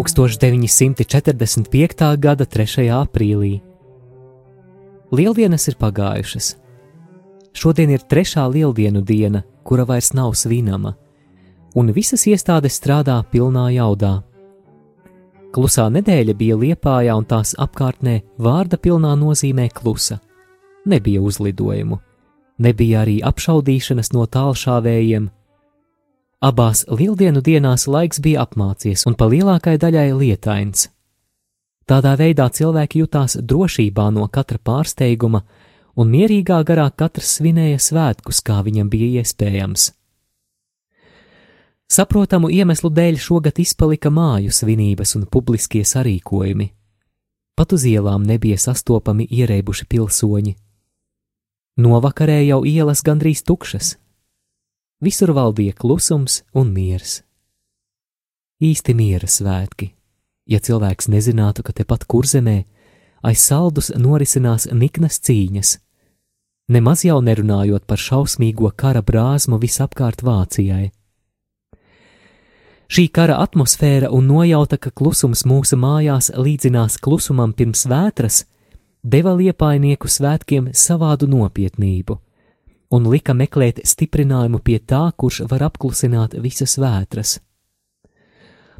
1945. gada 3. aprīlī. Lieldienas ir pagājušas. Šodien ir trešā lieldienu diena, kura vairs nav svinama, un visas iestādes strādā pilnā jaudā. Klusā nedēļa bija liepājā un tās apkārtnē vārda pilnā nozīmē klusa. Nebija uzlidojumu, nebija arī apšaudīšanas no tālšāvējiem, Abās lieldienu dienās laiks bija apmācies un pa lielākai daļai lietains. Tādā veidā cilvēki jutās drošībā no katra pārsteiguma, un mierīgā garā katrs svinēja svētkus, kā viņam bija iespējams. Saprotamu iemeslu dēļ šogad izpalika māju svinības un publiskie sarīkojumi. Pat uz ielām nebija sastopami ierēbuši pilsoņi. Novakarē jau ielas gandrīz tukšas, Visur valdīja klusums un miers. Īsti miera svētki, ja cilvēks nezinātu, ka tepat kurzemē aiz saldus norisinās niknas cīņas, nemaz jau nerunājot par šausmīgo kara brāzmu visapkārt Vācijai. Šī kara atmosfēra un nojauta, ka klusums mūsu mājās līdzinās klusumam pirms vētras, deva liepainieku svētkiem savādu nopietnību un lika meklēt stiprinājumu pie tā, kurš var apklusināt visas vētras.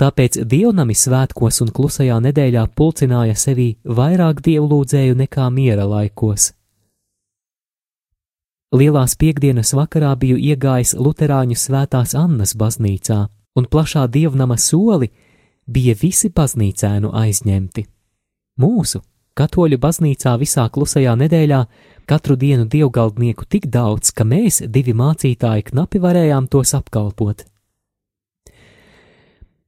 Tāpēc dievnami svētkos un klusajā nedēļā pulcināja sevī vairāk dievlūdzēju nekā miera laikos. Lielās piekdienas vakarā biju iegājis Luterāņu svētās Annas baznīcā, un plašā dievnama soli bija visi baznīcēnu aizņemti. Mūsu, katoļu baznīcā visā klusajā nedēļā, katru dienu dievgaldnieku tik daudz, ka mēs, divi mācītāji, knapi varējām tos apkalpot.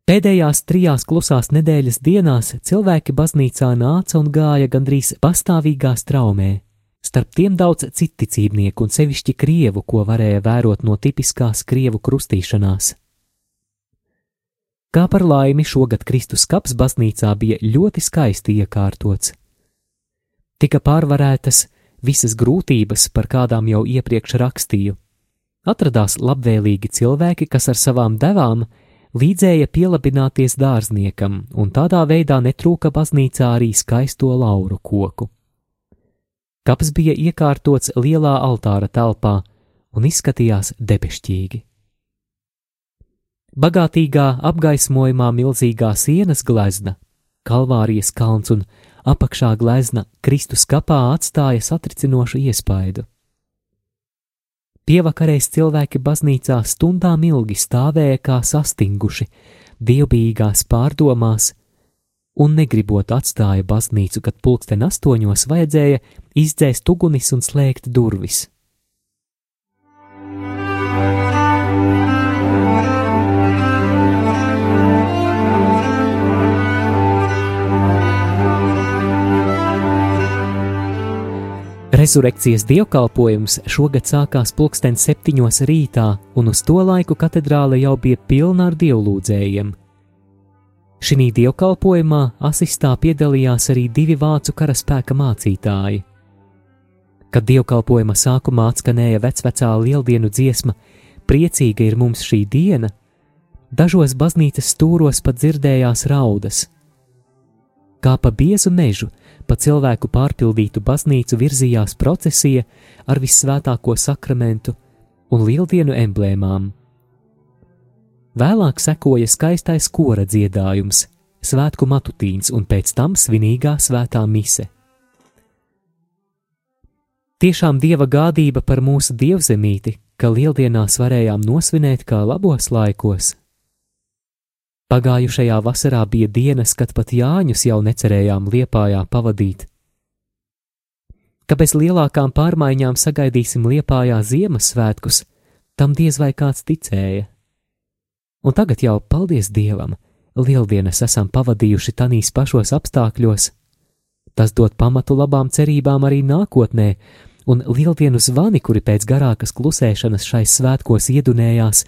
Pēdējās trijās klusās nedēļas dienās cilvēki baznīcā nāca un gāja gandrīz pastāvīgā straumē. Starp tiem daudz citticībnieku un sevišķi krievu, ko varēja vērot no tipiskās krievu krustīšanās. Kā par laimi šogad Kristus kaps baznīcā bija ļoti skaisti iekārtots. Tika pārvarētas visas grūtības, par kādām jau iepriekš rakstīju. Atradās labvēlīgi cilvēki, kas ar savām devām līdzēja pielabināties dārzniekam, un tādā veidā netrūka baznīcā arī skaisto lauru koku. Kaps bija iekārtots lielā altāra telpā un izskatījās debešķīgi. Bagātīgā apgaismojumā milzīgā sienas glezna, kalvārijas kalns un apakšā glezna Kristus kapā atstāja satricinošu iespaidu. Pievakarēs cilvēki baznīcā stundām ilgi stāvēja kā sastinguši, dievbijīgās pārdomās, un negribot atstāja baznīcu, kad pulksten astoņos vajadzēja izdzēst ugunis un slēgt durvis. Rezurekcijas dievkalpojums šogad sākās pulksten septiņos rītā, un uz to laiku katedrāle jau bija pilna ar dievlūdzējiem. Šī dievkalpojumā asistā piedalījās arī divi vācu karaspēka mācītāji. Kad dievkalpojuma sākumā atskanēja vecvecā lieldienu dziesma, priecīga ir mums šī diena, dažos baznīcas stūros pat dzirdējās raudas. Kā pa biezu mežu, pa cilvēku pārpildītu baznīcu virzījās procesija ar visvētāko sakramentu un lieldienu emblēmām. Vēlāk sekoja skaistais kora dziedājums, svētku matutīns un pēc tam svinīgā svētā mise. Tiešām dieva gādība par mūsu dievzemīti, ka lieldienās varējām nosvinēt kā labos laikos. Pagājušajā vasarā bija dienas, kad pat Jāņus jau necerējām liepājā pavadīt. Ka bez lielākām pārmaiņām sagaidīsim liepājā Ziemassvētkus, tam diez vai kāds ticēja. Un tagad jau, paldies Dievam, lieldienas esam pavadījuši tanīs pašos apstākļos. Tas dod pamatu labām cerībām arī nākotnē, un lieldienu zvani, kuri pēc garākas klusēšanas šais svētkos iedunējās,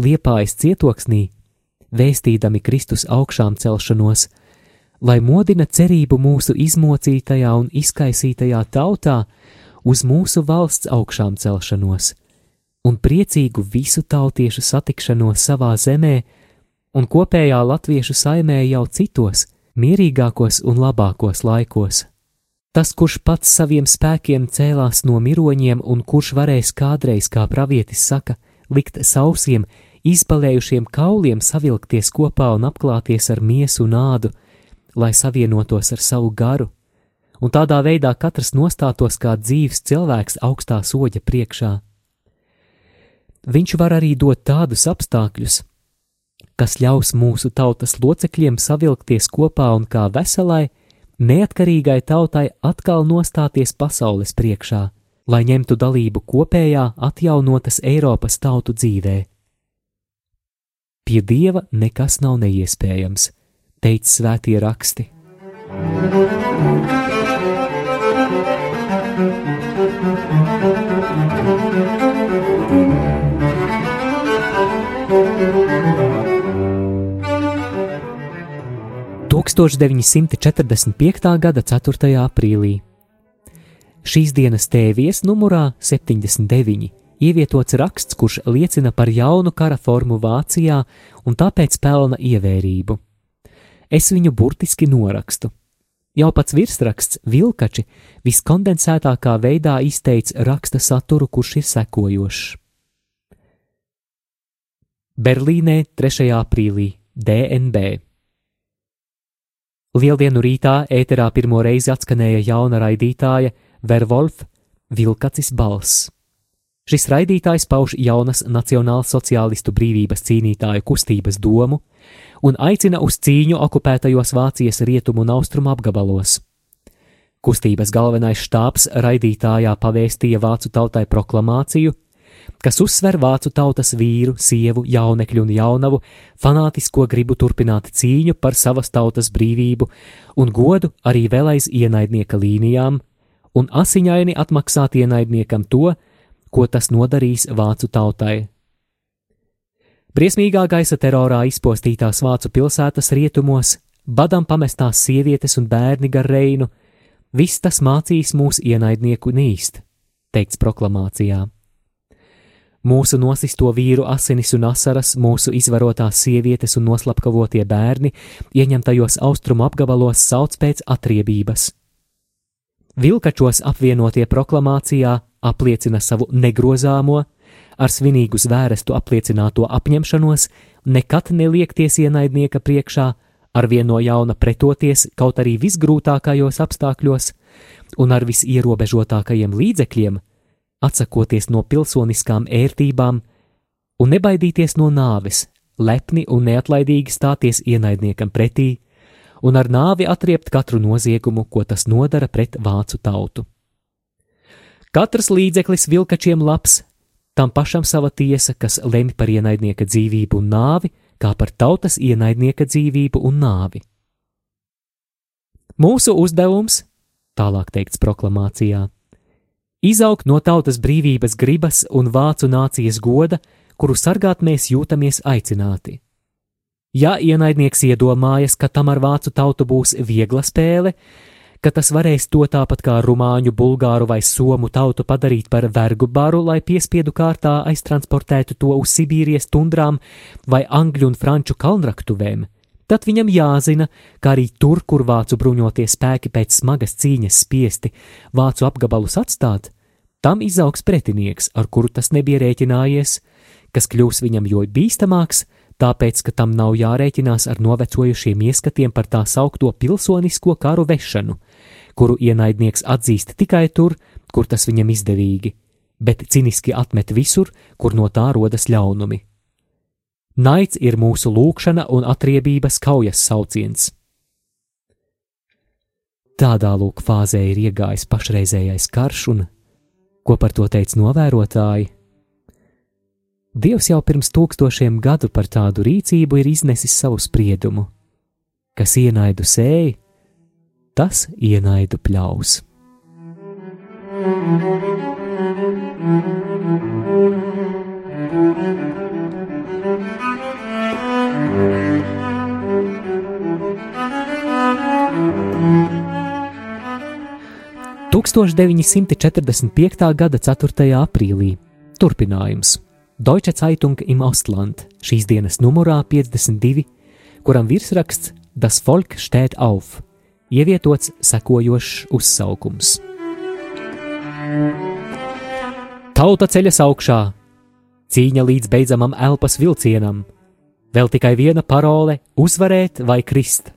liepājas cietoksnī, vēstīdami Kristus augšām celšanos, lai modina cerību mūsu izmocītajā un izkaisītajā tautā uz mūsu valsts augšām celšanos, un priecīgu visu tautiešu satikšanos savā zemē un kopējā latviešu saimē jau citos, mierīgākos un labākos laikos. Tas, kurš pats saviem spēkiem cēlās no miroņiem un kurš varēs kādreiz, kā pravietis saka, likt sausiem, izbalējušiem kauliem savilkties kopā un apklāties ar miesu un ādu, lai savienotos ar savu garu, un tādā veidā katrs nostātos kā dzīves cilvēks augstā soļa priekšā. Viņš var arī dot tādus apstākļus, kas ļaus mūsu tautas locekļiem savilkties kopā un kā veselai, neatkarīgai tautai atkal nostāties pasaules priekšā, lai ņemtu dalību kopējā atjaunotas Eiropas tautu dzīvē. Pie dieva nekas nav neiespējams, teica svētie raksti. Tūkstoš 945. gada 4. aprīlī. Šīs dienas tēvies numurā 79 ievietots raksts, kurš liecina par jaunu kara formu Vācijā un tāpēc pelna ievērību. Es viņu burtiski norakstu. Jau pats virsraksts Vilkači viskondensētākā veidā izteica raksta saturu, kurš ir sekojošs. Berlīnē 3. aprīlī DNB. Lieldienu rītā ēterā pirmo reizi atskanēja jauna raidītāja Verwolf Vilkacis balss. Šis raidītājs pauž jaunas nacionālsociālistu brīvības cīnītāju kustības domu un aicina uz cīņu okupētajos Vācijas rietumu un austrumu apgabalos. Kustības galvenais štābs raidītājā pavēstīja vācu tautai proklamāciju, kas uzsver vācu tautas vīru, sievu, jaunekļu un jaunavu fanātisko gribu turpināt cīņu par savas tautas brīvību un godu arī vēl aiz ienaidnieka līnijām, un asiņaini atmaksāt ienaidniekam to, ko tas nodarīs vācu tautai. Briesmīgā gaisa terorā izpostītās vācu pilsētas rietumos, badam pamestās sievietes un bērni gar reinu, viss tas mācīs mūsu ienaidnieku nīst, teikts proklamācijā. Mūsu nosisto vīru asinis un asaras, mūsu izvarotās sievietes un noslapkavotie bērni ieņemtajos austrumu apgabalos sauc pēc atriebības. Vilkačos apvienotie proklamācijā apliecina savu negrozāmo, ar svinīgu zvērestu apliecināto apņemšanos nekad neliekties ienaidnieka priekšā, ar vien no jauna pretoties kaut arī visgrūtākajos apstākļos un ar visierobežotākajiem līdzekļiem, atsakoties no pilsoniskām ērtībām un nebaidīties no nāves, lepni un neatlaidīgi stāties ienaidniekam pretī un ar nāvi atriept katru noziegumu, ko tas nodara pret vācu tautu. Katrs līdzeklis vilkačiem labs, tam pašam sava tiesa, kas lemj par ienaidnieka dzīvību un nāvi, kā par tautas ienaidnieka dzīvību un nāvi. Mūsu uzdevums, tālāk teikts proklamācijā, izaugt no tautas brīvības gribas un vācu nācijas goda, kuru sargāt mēs jūtamies aicināti. Ja ienaidnieks iedomājas, ka tam ar vācu tautu būs viegla spēle, ka tas varēs to tāpat kā rumāņu, bulgāru vai somu tautu padarīt par vergu baru, lai piespiedu kārtā aiztransportētu to uz Sibīrijas tundrām vai angļu un franču kalnraktuvēm, tad viņam jāzina, ka arī tur, kur vācu bruņotie spēki pēc smagas cīņas spiesti vācu apgabalus atstāt, tam izaugs pretinieks, ar kuru tas nebija rēķinājies, kas kļūs viņam jo bīstamāks, tāpēc, ka tam nav jārēķinās ar novecojušiem ieskatiem par tā saukto pilsonisko karu vešanu, kuru ienaidnieks atzīst tikai tur, kur tas viņam izdevīgi, bet ciniski atmet visur, kur no tā rodas ļaunumi. Naids ir mūsu lūkšana un atriebības kaujas sauciens. Tādā lūk fāzē ir iegājis pašreizējais karš, un ko par to teica novērotāji? Dievs jau pirms tūkstošiem gadu par tādu rīcību ir iznesis savu spriedumu. Kas ienaidu sēji, tas ienaidu pļaus. Tūkstoš 945. gada 4. aprīlī turpinājums Deutsche Zeitung im Ostland šīs dienas numurā 52, kuram virsraksts Das Volk steht auf, ievietots sekojošs uzsaukums. Tauta ceļas augšā, cīņa līdz beidzamam elpas vilcienam, vēl tikai viena parole - uzvarēt vai krist.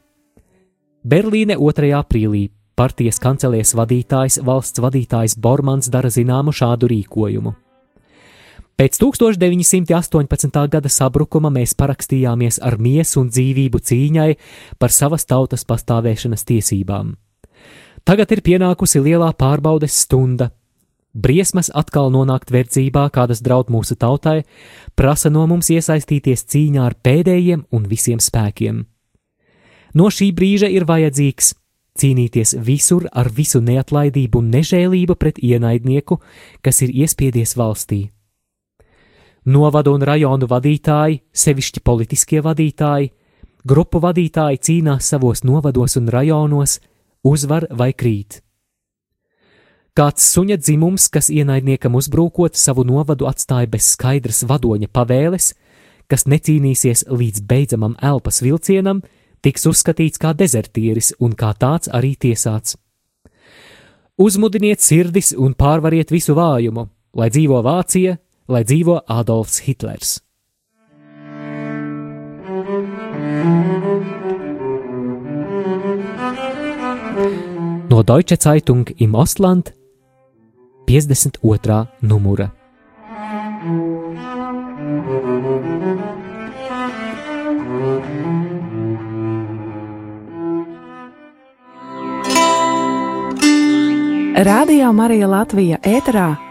Berlīne 2. aprīlī partijas kancelēs vadītājs, valsts vadītājs Bormans dara zināmu šādu rīkojumu. Pēc 1918. gada sabrukuma mēs parakstījāmies ar miesu un dzīvību cīņai par savas tautas pastāvēšanas tiesībām. Tagad ir pienākusi lielā pārbaudes stunda. Briesmas atkal nonākt verdzībā, kādas draud mūsu tautai, prasa no mums iesaistīties cīņā ar pēdējiem un visiem spēkiem. No šī brīža ir vajadzīgs cīnīties visur ar visu neatlaidību un nežēlību pret ienaidnieku, kas ir iespiedies valstī. Novadu un rajonu vadītāji, sevišķi politiskie vadītāji, grupu vadītāji cīnās savos novados un rajonos, uzvar vai krīt. Kāds suņa dzimums, kas ienaidniekam uzbrukot, savu novadu atstāja bez skaidras vadoņa pavēles, kas necīnīsies līdz beidzamam elpas vilcienam, tiks uzskatīts kā dezertieris un kā tāds arī tiesāts. Uzmudiniet sirdis un pārvariet visu vājumu, lai dzīvo Vācija, lai dzīvo Adolfs Hitlers. No Deutsche Zeitung im Ostland 52. numura. Radio Marija Latvija ēterā